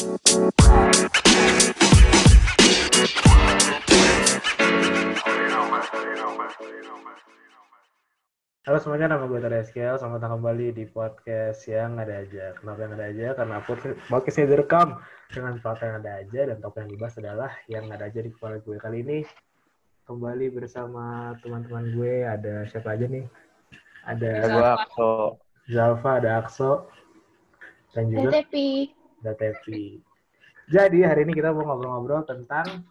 Halo semuanya, nama gue Tara Eskel. Selamat datang kembali di podcast yang ada aja. Kenapa yang ada aja? Karena podcast ini direkam dengan plot yang ada aja dan topik yang dibahas adalah yang ada aja di kepala gue. Kali ini kembali bersama teman-teman gue. Ada siapa aja nih? Ada Gue Akso. Zalfa, ada Akso, dan juga Tepi. Tepi. Jadi hari ini kita mau ngobrol-ngobrol tentang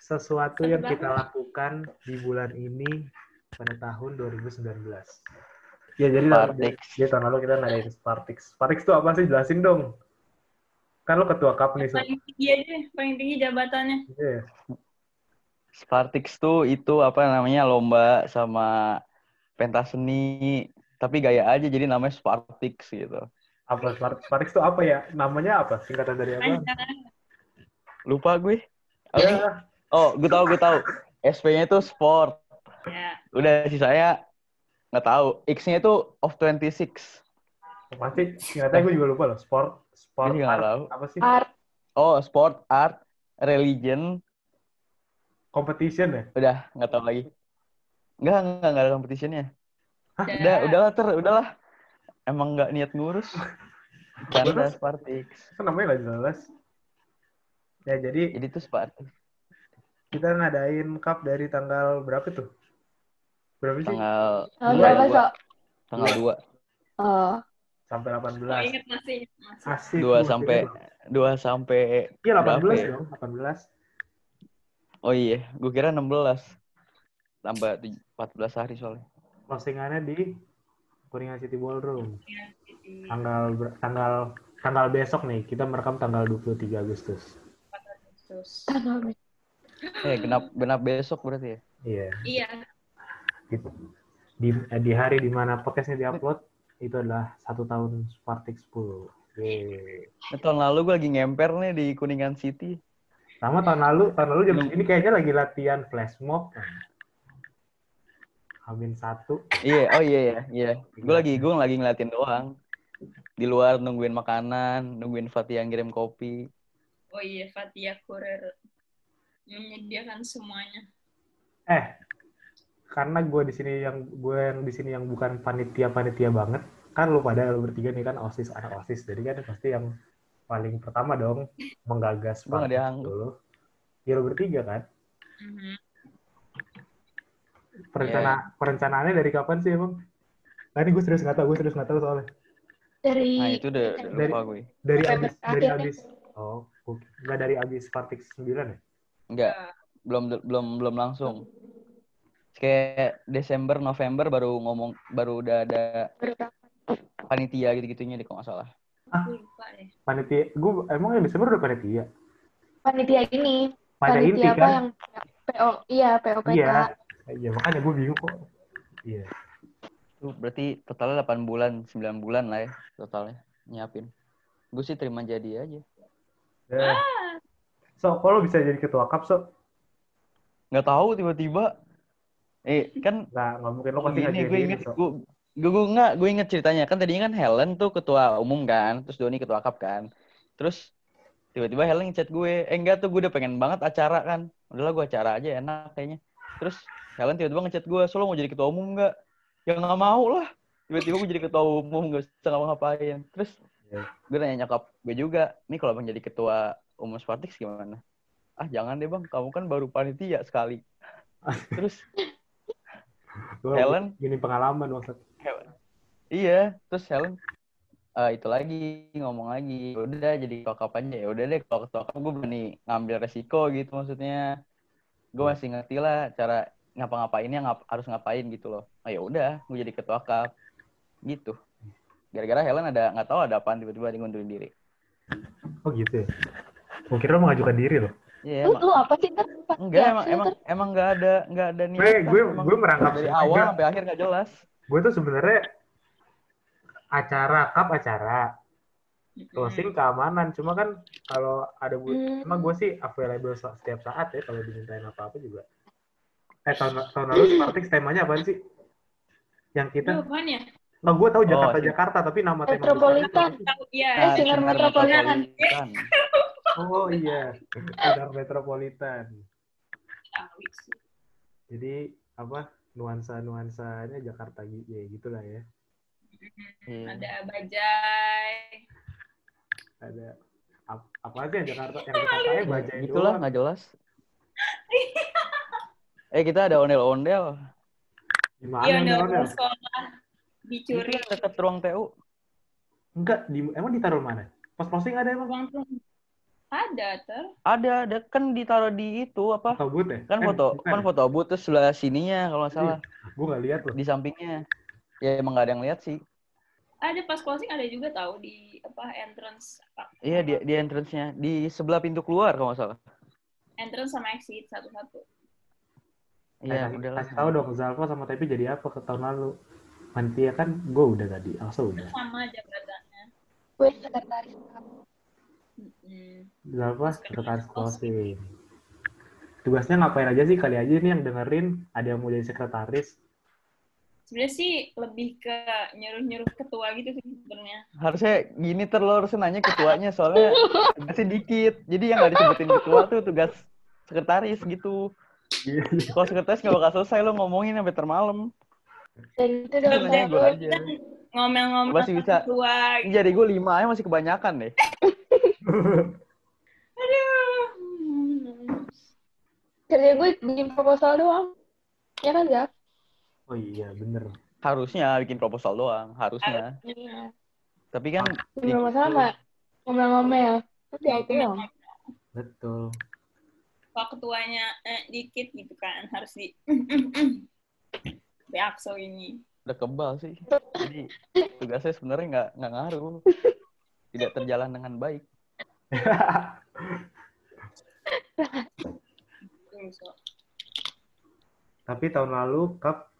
sesuatu yang kita lakukan di bulan ini pada tahun 2019. Ya jadi Spartix. jadi tahun lalu kita ngadain Spartix. Spartix itu apa sih? Jelasin dong. Kan lo ketua cup nih, so. Paling tinggi aja, paling tinggi jabatannya. Iya. Spartix tuh itu apa namanya lomba sama pentas seni tapi gaya aja jadi namanya Spartix gitu. Apa? Spartix itu apa ya? Namanya apa? Singkatan dari apa? Lupa gue. Sih? Ya, Oh, gue tahu gue tahu. SP-nya itu sport. Ya. Udah sih saya nggak tahu. X-nya itu of 26. pasti singkatannya gue juga lupa loh. Sport, sport, art, tahu. apa sih? Art. Oh, sport, art, religion. Competition ya? Udah nggak tahu lagi. Enggak, enggak, enggak ada competitionnya. Hah? Udah, udahlah ter, udahlah. Emang nggak niat ngurus. Karena Spartix. Kan namanya nggak jelas. Ya jadi Jadi itu Spartix. kita ngadain cup dari tanggal berapa tuh? Berapa sih? Tanggal Dua, berapa, dua. Sok? tanggal 2. Oh. Sampai 18. Oh, inget masih. masih. Asik. 2 tuh, sampai. 2 sampai Iya 18 berapa ya? dong, 18. Oh iya, gue kira 16. Tambah tuj- 14 hari soalnya. Closingannya di Kuningan City Ballroom. Tanggal tanggal tanggal besok nih, kita merekam tanggal 23 Agustus. Agustus. Eh, genap genap besok berarti ya. Iya. Iya. Di, di, eh, di hari di mana podcastnya diupload itu adalah satu tahun Spartix 10. Yeay. Nah, tahun lalu gue lagi ngemper nih di Kuningan City. Sama tahun lalu, tahun lalu jam segini kayaknya lagi latihan flash mob. Amin satu. Iya, oh iya ya, iya. Gue lagi gue lagi ngeliatin doang. Di luar nungguin makanan, nungguin Fatih yang ngirim kopi. Oh iya, Fatia Kurir menyediakan semuanya. Eh, karena gue di sini yang gue yang di sini yang bukan panitia panitia banget, kan lu pada lu bertiga nih kan osis anak osis, jadi kan pasti yang paling pertama dong menggagas Gua nggak dianggap. dulu. Ya lu bertiga kan? Mhm. Perencana perencanaannya dari kapan sih emang? Nah, ini gue serius nggak tahu, gue serius nggak tahu soalnya. Dari Nah, itu udah, udah Dari- lupa gue. Dari abis dari abis oh nggak dari abis Spartix 9 ya? Enggak, belum belum belum langsung. Kayak Desember, November baru ngomong baru udah ada panitia gitu-gitunya deh kalau nggak salah. Aku lupa deh. Panitia, gue emang yang Desember udah panitia. Panitia ini. Pada inti Panitia apa kan? yang PO? Iya, POPK. Iya. Iya, makanya gue bingung kok. Iya. Itu berarti totalnya 8 bulan, 9 bulan lah ya totalnya nyiapin. Gue sih terima jadi aja. Eh. So, lo bisa jadi ketua cup, so? Nggak tahu tiba-tiba. Eh, kan Nggak, nggak mungkin lo pasti gini, gue inget, so. gue gue gue nggak, gue inget ceritanya kan tadinya kan Helen tuh ketua umum kan, terus Doni ketua cup kan, terus tiba-tiba Helen ngechat gue, eh enggak tuh gue udah pengen banget acara kan, udahlah gue acara aja enak kayaknya, terus Helen tiba-tiba ngechat gue, so lo mau jadi ketua umum nggak? Ya nggak mau lah, tiba-tiba gue jadi ketua umum nggak bisa ngapa-ngapain, terus Iya. gue nanya nyokap gue juga, nih kalau bang jadi ketua umum Spartix gimana? Ah jangan deh bang, kamu kan baru panitia sekali. Terus Helen? Gini pengalaman maksud. Helen. Iya, terus Helen eh, itu lagi ngomong lagi, udah jadi cup aja ya udah deh kalau ketua gue berani ngambil resiko gitu maksudnya. Gue masih ngerti lah cara ngapa-ngapainnya ngap harus ngapain gitu loh. Oh ya udah, gue jadi ketua cup gitu. Gara-gara Helen ada nggak tahu ada apaan tiba-tiba dia ngundurin diri. Oh gitu ya? Gue kira lo mengajukan diri loh. Iya, Lu, emang, lu apa sih, Ter? enggak Ya, emang emang Ter. emang nggak ada nggak ada Gue, niatan. gue, emang gue merangkap dari enggak. awal sampai akhir nggak jelas. Gue tuh sebenarnya acara cup acara closing keamanan cuma kan kalau ada bu Hmm. emang gue sih available setiap saat ya kalau dimintain apa apa juga eh tahun tahun lalu Spartix temanya apa sih yang kita apaan ya? Nah, gue tahu Oh, Jakarta sih. Jakarta, tapi nama tema Metropolitan. Tahu ya. Eh, Sinar Metropolitan. Oh iya, Sinar Metropolitan. Jadi apa nuansa nuansanya Jakarta gitu ya gitulah ya. Iya. Ada bajai. Ada ap- apa aja yang Jakarta yang Jakarta ya baca itu Itulah nggak jelas. eh kita ada ondel-ondel. Gimana Iya, Ronel? sekolah dicuri. Itu dekat ruang TU. Enggak, di, emang ditaruh mana? Pas posting ada emang? Uang tuh ada ter. Ada, ada kan ditaruh di itu apa? Atau but ya? Kan Eh, foto, bukan. kan foto booth terus sebelah sininya kalau nggak salah Gue nggak lihat loh. di sampingnya. Ya emang nggak ada yang lihat sih. Ada pas closing ada juga tahu di apa entrance Iya di di entrance-nya di sebelah pintu keluar kalau nggak salah. entrance sama exit satu-satu. Iya, udah kasih tahu dong Zalfa sama Tepi jadi apa ke tahun lalu. Panitia kan gue udah tadi, Alsa udah. Sama jabatannya. Gue sekretaris. Mm-mm. Zalfa sekretaris closing. Tugasnya ngapain aja sih kali aja nih yang dengerin ada yang mau jadi sekretaris. Sebenarnya sih lebih ke nyuruh-nyuruh ketua gitu sih sebenarnya. Harusnya gini ter lo harusnya nanya ketuanya soalnya tugasnya dikit. Jadi yang nggak disebutin ketua tuh tugas sekretaris gitu. Iya. Kalau sekretaris nggak bakal selesai lo ngomongin sampai termalam. Dan itu udah Nanya gue bagus. aja. Ngomel-ngomel Masih bisa. ketua. Jadi gue lima aja masih kebanyakan deh. Aduh. Kerja gue bikin proposal doang. Ya kan, Zak? Oh iya, bener. Harusnya bikin proposal doang, harusnya. Iya. Tapi kan Gak masalah, Mbak. Ngomel-ngomel. Ya itu dong. Betul. Kalau ketuanya eh, dikit gitu kan harus di Beakso ini. udah kebal sih. Jadi tugasnya sebenarnya nggak nggak ngaruh. Tidak terjalan dengan baik. Tapi tahun lalu Cup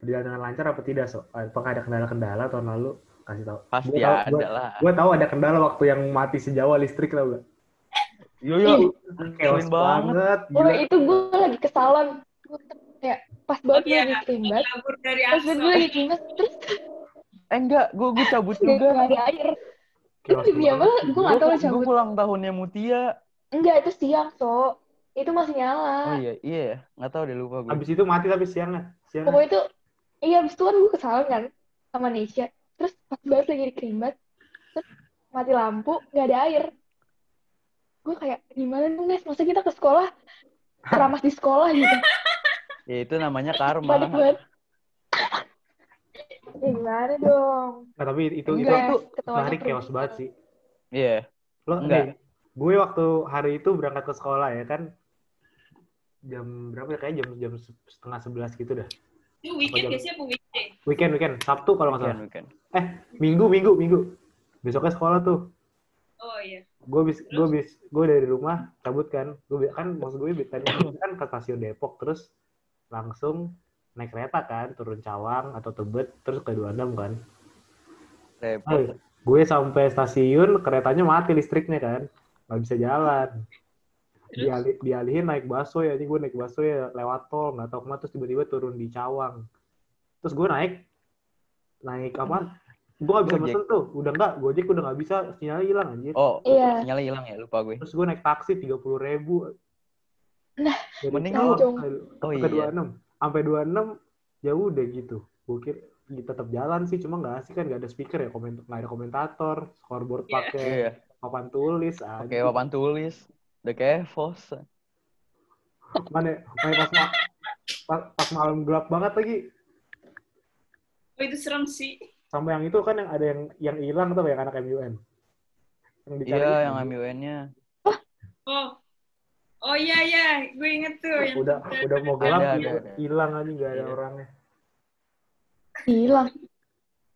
berjalan dengan lancar apa tidak, So? Apakah ada kendala-kendala tahun lalu? Kasih tahu. Pasti Gua tahu- ada gua- lah. Gue tahu ada kendala waktu yang mati sejawa listrik tau gak? Yo yo, ngeselin banget. banget. Oh, Gila. itu gue lagi ke salon. Gue kayak pas banget Iya. lagi krimbat. Kabur dari Pas banget gue lagi krimbat. Terus Eh enggak, gue gue cabut gak juga. ada air. Itu dia banget. Gue gak tau Gue cabut. pulang tahunnya Mutia. Enggak, itu siang, so. Itu masih nyala. Oh iya, iya ya. Nggak tahu deh lupa gue. Abis itu mati tapi siangnya. Siangnya. Pokoknya itu, iya abis itu kan gue ke salon kan. Sama Nesya. Terus pas banget lagi di krimbat. Terus mati lampu, gak ada air. Gue kayak, gimana nih, Nes? Masa kita ke sekolah? Keramas di sekolah gitu. Ya itu namanya karma. Panik banget. Ya, gimana dong? Nah, tapi itu Enggak, itu itu pergi. chaos banget sih. Iya. Lo Enggak. nih, gue waktu hari itu berangkat ke sekolah ya kan jam berapa ya kayak jam jam setengah sebelas gitu dah Itu weekend sih apa weekday? weekend weekend sabtu kalau nggak salah Weekend, weekend. minggu minggu minggu besoknya sekolah tuh. Gue bis gue bis gue dari rumah cabut kan. Gue kan maksud gue tadi kan ke stasiun Depok terus langsung naik kereta kan turun Cawang atau Tebet terus ke 26 kan. Repot. Gue sampai stasiun keretanya mati listriknya kan. Nggak bisa jalan. Diali- dialihin naik busway ya ini gue naik busway ya lewat tol nggak tahu ke mana terus tiba-tiba turun di Cawang. Terus gue naik naik apa gue nggak bisa Gojek. mesen tuh udah nggak gojek udah nggak bisa sinyalnya hilang anjir Oh, Iya. sinyalnya hilang ya, lupa gue. terus gue naik taksi tiga puluh ribu Nah, Dari mending ke- Oh ke iya. 26 sampai 26 ya udah gitu gue kira ya tetap jalan sih cuma nggak asik kan nggak ada speaker ya komen nggak ada komentator scoreboard Iya. pakai Iya. papan tulis Oke, anjir. papan tulis. Udah kayak Vos. mana mana pas, ma- pas, pas malam gelap banget lagi Oh itu serem sih. Sampai yang itu kan yang ada yang yang hilang tuh yang anak MUN yang dicari Iya, yang MUN-nya. Oh. Oh iya iya, gue inget tuh yang udah udah mau gelap hilang aja nggak ada Iya. orangnya Hilang.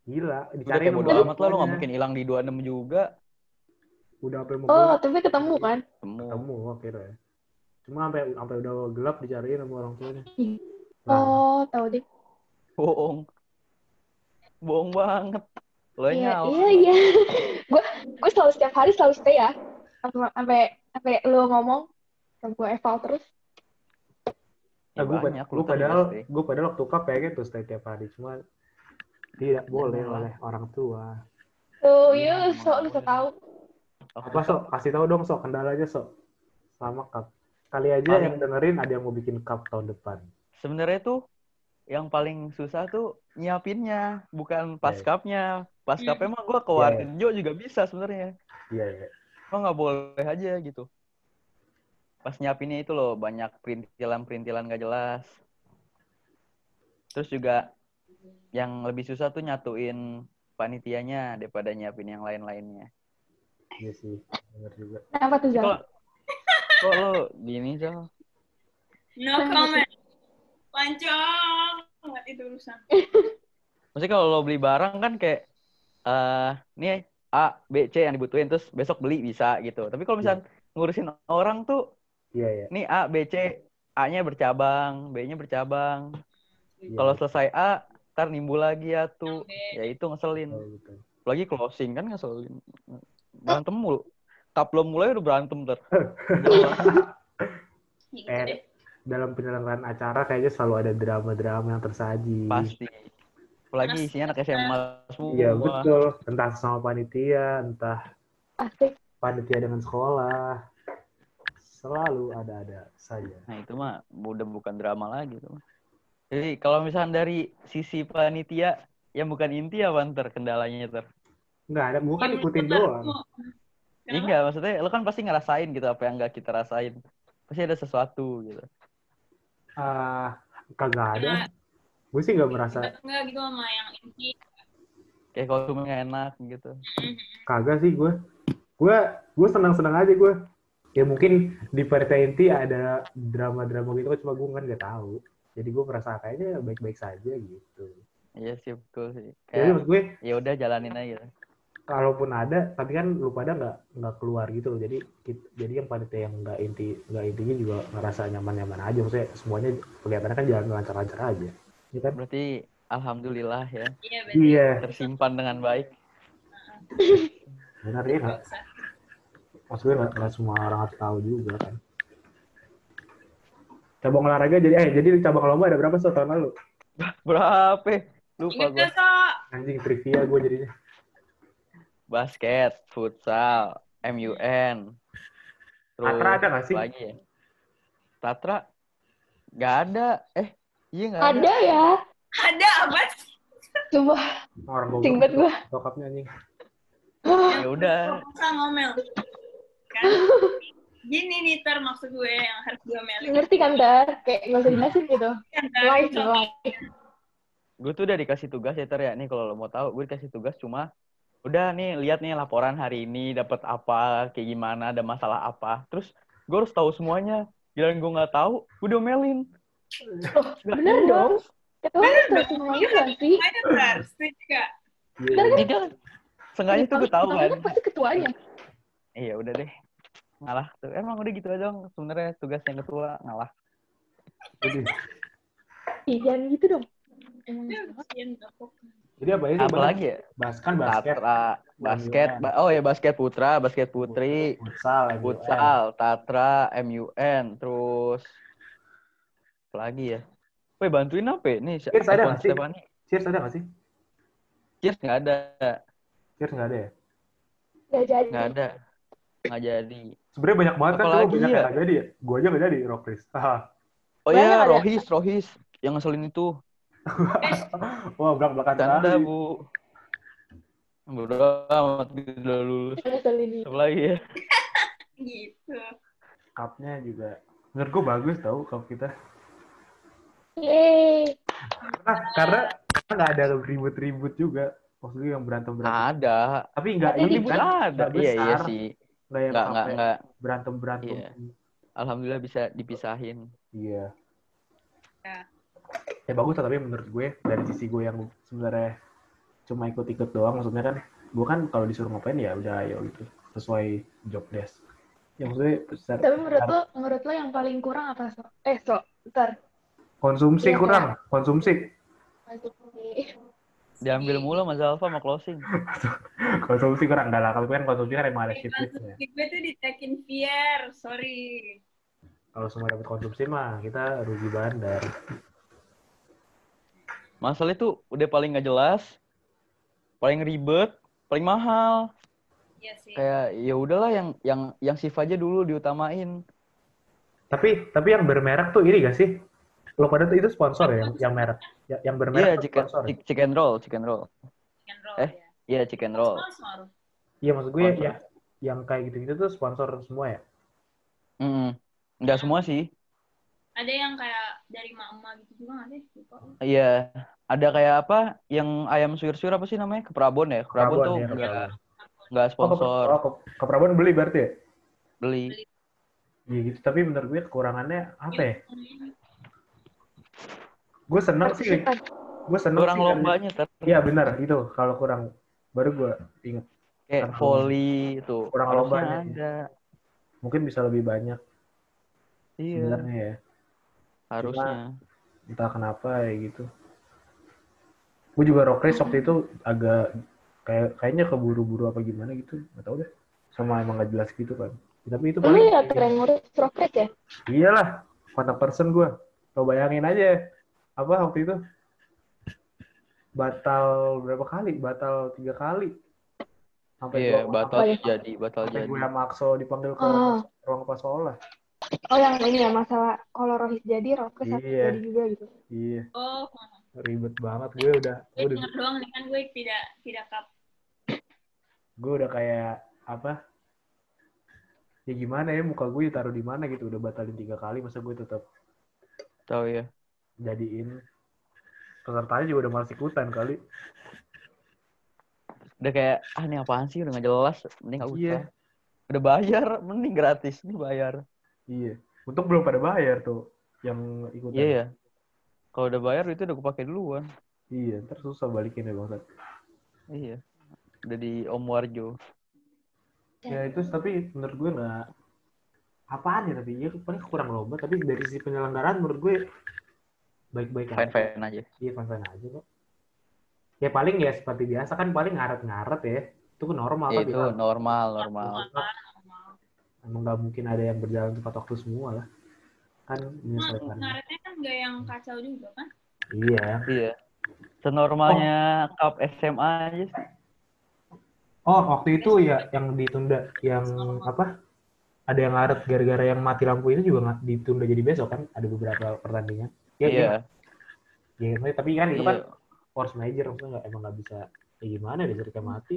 gila Udah dicari bodo nomor amat lah, lo nggak mungkin hilang di 26 juga. udah sampai mau Oh, gelap tapi ketemu kan? Temu. ketemu akhirnya cuma sampai sampai udah gelap dicariin sama orang tuanya nah, Oh, tahu deh. Bohong. Bohong banget. Lo Iya, nyawa. iya, iya. Gue gue selalu setiap hari selalu stay ya. Sampai sampai lu ngomong, sampai gue eval terus. nah, gue, banyak, gue padahal gue padahal waktu cup pengen tuh stay tiap hari cuma Tidak boleh oleh orang tua. Tuh, Iya, yuk, sok lu sok tahu. Apa sok? Kasih tahu dong sok kendalanya sok. Sama cup. Kali aja Paling- yang dengerin ada yang mau bikin cup tahun depan. Sebenarnya tuh yang paling susah tuh nyiapinnya, bukan pas Iya. cupnya. Pas Hmm. cupnya mah gue ke Iya, Warjo juga bisa sebenarnya. Iya, iya. Lo nggak boleh aja gitu. Pas nyiapinnya itu loh banyak perintilan-perintilan gak jelas. Terus juga yang lebih susah tuh nyatuin panitianya daripada nyiapin yang lain-lainnya. Iya sih. Bener juga. Kenapa tuh, Zal? Kok, kok lo gini, Jal? No comment. Pancong banget itu urusan. Maksudnya kalau lo beli barang kan kayak eh nih A, B, C yang dibutuhin terus besok beli bisa gitu. Tapi kalau misalnya ngurusin orang tuh Iya, iya. nih A, B, C, A-nya bercabang, B-nya bercabang. Iya, Kalau betul, selesai A, ntar nimbul lagi ya tuh. Ya itu ngeselin. betul, betul. Apalagi closing kan ngeselin. Berantem mulu. Kap belum mulai udah berantem ntar. Gitu Eh, deh. Dalam penyelenggaraan acara kayaknya selalu ada drama-drama yang tersaji. Pasti. Apalagi isinya anak SMA semua. Iya, betul. Entah sama panitia, entah Asik. panitia dengan sekolah. Selalu ada-ada saja. Nah itu mah udah bukan drama lagi tuh. Jadi kalau misalnya dari sisi panitia yang bukan inti apa ntar kendalanya ntar? Enggak ada, gue kan ikutin doang. mau. Iya enggak, maksudnya lo kan pasti ngerasain gitu apa yang enggak kita rasain. Pasti ada sesuatu gitu. Ah, kagak ada. Nah, Gue sih nggak merasa enggak gitu sama yang inti. Kayak konsumnya enak gitu. kagak sih gue. Gue gue senang-senang aja gue. Ya mungkin di panitia inti ada drama-drama gitu, cuma gue kan nggak tahu. Jadi gue merasa kayaknya baik-baik saja gitu. Iya sih betul sih. Jadi Kayak maksud gue ya udah jalanin aja. Kalaupun ada, tapi kan lu pada nggak nggak keluar gitu loh. Jadi kit- jadi yang panitia yang nggak inti nggak intinya juga ngerasa nyaman-nyaman aja. Maksudnya semuanya kelihatannya kan jalan lancar-lancar aja. Iya kan? Berarti alhamdulillah ya Iya. Iya, tersimpan dengan baik. benar ya nggak. Maksudnya nggak nggak semua orang harus tahu juga kan. Cabang olahraga jadi eh jadi cabang lomba ada berapa so tahun lalu? Berapa? Lupa gue. Anjing trivia gue jadinya. Basket, futsal, MUN. Terus Tatra ada nggak sih? apa Lagi ya. Tatra nggak ada. Eh, iya nggak ada. Ada ya. Ada apa sih? Coba Orang singkat gua. Bokapnya anjing. Ya udah. Proposal ngomel. Kan? Gini nih, Ter, maksud gue yang harus gue omelin. Ngerti kan, Dar? Kayak nggak usah jelasin gitu. Ter? Live, live. Gue tuh udah dikasih tugas ya Ter ya. Nih kalau lo mau tahu, gue dikasih tugas cuma udah nih lihat nih laporan hari ini dapat apa, kayak gimana, ada masalah apa. Terus gue harus tahu semuanya. Gila gue nggak tahu, gue diomelin. Loh, bener dong. Ketua harus tahu semuanya sih? Gak? Iya. Jadi kan, Seenggaknya tuh gue tahu kan. Ketuanya pasti ketuanya. Iya udah deh. Ngalah tuh. Emang udah gitu aja dong. Sebenarnya tugasnya ketua ngalah. Jadi, Ih, jangan gitu dong. Emang Ya, Bapak. Jadi apa ya? Apa lagi ya? Bas kan basket, Tatra, basket. ba- oh ya basket putra, basket putri, futsal, futsal, Tatra, MUN, terus apa lagi ya? Woi bantuin apa ya? Nih, Cheers ada nggak sih? Cheers ada nggak sih? Cheers nggak ada, Cheers nggak ada ya? nggak jadi. nggak ada, nggak jadi. Sebenarnya banyak banget kan, Apalagi tuh banyak ya? yang nggak jadi ya. Gue aja nggak jadi, Rockris. Haha. Oh iya. Rohis, Rohis, yang ngeselin itu. Wah, belak-belakan Canda kali. bu. Bodoh amat udah lulus. Apa lagi ya? Gitu. Cupnya juga. Menurut gue bagus tau cup kita. Yeay. Nah, karena karena nggak ada ribut-ribut juga. Maksudnya yang berantem-berantem. Ada. Tapi nggak ini Ribut kan, ada. Iya iya besar. sih. nggak yang Nggak nggak sampai nggak. berantem-berantem. Iya. Alhamdulillah bisa dipisahin. Iya. Ya. Ya bagus lah, tapi menurut gue dari sisi gue yang sebenarnya cuma ikut-ikut doang, maksudnya kan gue kan kalau disuruh ngapain ya udah ayo gitu sesuai job desk. Ya maksudnya besar, Tapi menurut lo, menurut lo yang paling kurang apa, So? Eh, So, ntar. konsumsi Iya, kurang, konsumsi, Masuk nih. Diambil mulu Mas Alfa sama closing. konsumsi kurang enggak lah. Kalau kan konsumsi kan emang ada shift Konsumsi shiftnya. gue tuh ditekin Fier, sorry. Kalau semua dapat konsumsi mah kita rugi bandar. Masalah itu udah paling nggak jelas. paling ribet, paling mahal. Iya sih. Kayak ya udahlah yang yang yang shift aja dulu diutamain. Tapi tapi yang bermerek tuh ini gak sih? Lo pada tuh itu sponsor ya yang, yang merek. Ya- Yang bermerek tuh chicken, sponsor. ya? chick- chicken roll, chicken roll. Chicken roll Eh? ya. Iya, chicken roll. Sponsor. Iya maksud gue Sponsor. ya yang kayak gitu-gitu tuh sponsor semua ya. Mm Enggak semua sih. Ada yang kayak dari mama gitu juga nggak sih? Iya, ada kayak apa yang ayam suir-suir apa sih namanya? Keprabon ya. Keprabon, tuh ya, enggak Keprabon. enggak Oh, ke, sponsor oh, ke, ke Prabon beli berarti ya? beli. Iya gitu. Tapi menurut gue kekurangannya apa ya? Gue seneng sih. Gue seneng Kurang sih. lombanya Iya benar itu. Kalau kurang baru gue inget. kayak volley itu. kurang lombanya. ada. Mungkin bisa lebih banyak Iya, sebenarnya ya. Harusnya. Entah kenapa ya gitu. Gue juga rock race waktu itu agak kayak kayaknya keburu-buru apa gimana gitu. Gak tau deh. Sama emang gak jelas gitu kan. Tapi itu paling ya tren ngurus rocket ya? Iyalah, kontak person gue. Lo bayangin aja, apa waktu itu? Batal berapa kali? Batal tiga kali. Sampai Iya, gua- batal Apa ya? jadi, batal Sampai jadi. gue sama Akso dipanggil ke Ah. ruang pasola. Oh yang ini ya masalah kalau Rohis jadi harus Iya. jadi juga gitu. Iya, Oh, ribet banget. Gue udah, gue udah, doang nih kan gue tidak tidak kap. gue udah kayak apa? Ya gimana ya muka gue taruh di mana gitu udah batalin tiga kali masa gue tetap Tahu ya. jadiin pesertanya juga udah malas ikutan kali Udah kayak ah ini apaan sih udah nggak jelas, mending nggak usah. Iya. Udah bayar, mending gratis, ini bayar. Iya untuk belum pada bayar tuh yang ikutan Iya ya. Kalau udah bayar itu udah kepake duluan. iya ntar susah balikin ya bang Iya. Udah di Om Warjo. ya itu tapi menurut gue nggak apaan ya tapi ya paling kurang lomba tapi dari sisi penyelenggaraan menurut gue baik-baik aja Fine-fine aja. iya fine-fine aja kok ya paling ya seperti biasa kan paling ngaret-ngaret ya itu normal Ya, itu normal, normal. Emang nggak mungkin ada yang berjalan tepat waktu semua lah. Kan Nah, menyesuaikan ngaretnya kan nggak yang kacau juga kan? iya. Iya. Senormalnya cup SMA aja sih. oh waktu itu ya yang ditunda yang apa? Ada yang ngaret gara-gara yang mati lampu itu juga nggak ditunda jadi besok kan? Ada beberapa pertandingan. Ya Iya. Ya, maksudnya- tapi kan itu kan Iya. force major maksudnya nggak emang nggak bisa ya gimana deh mati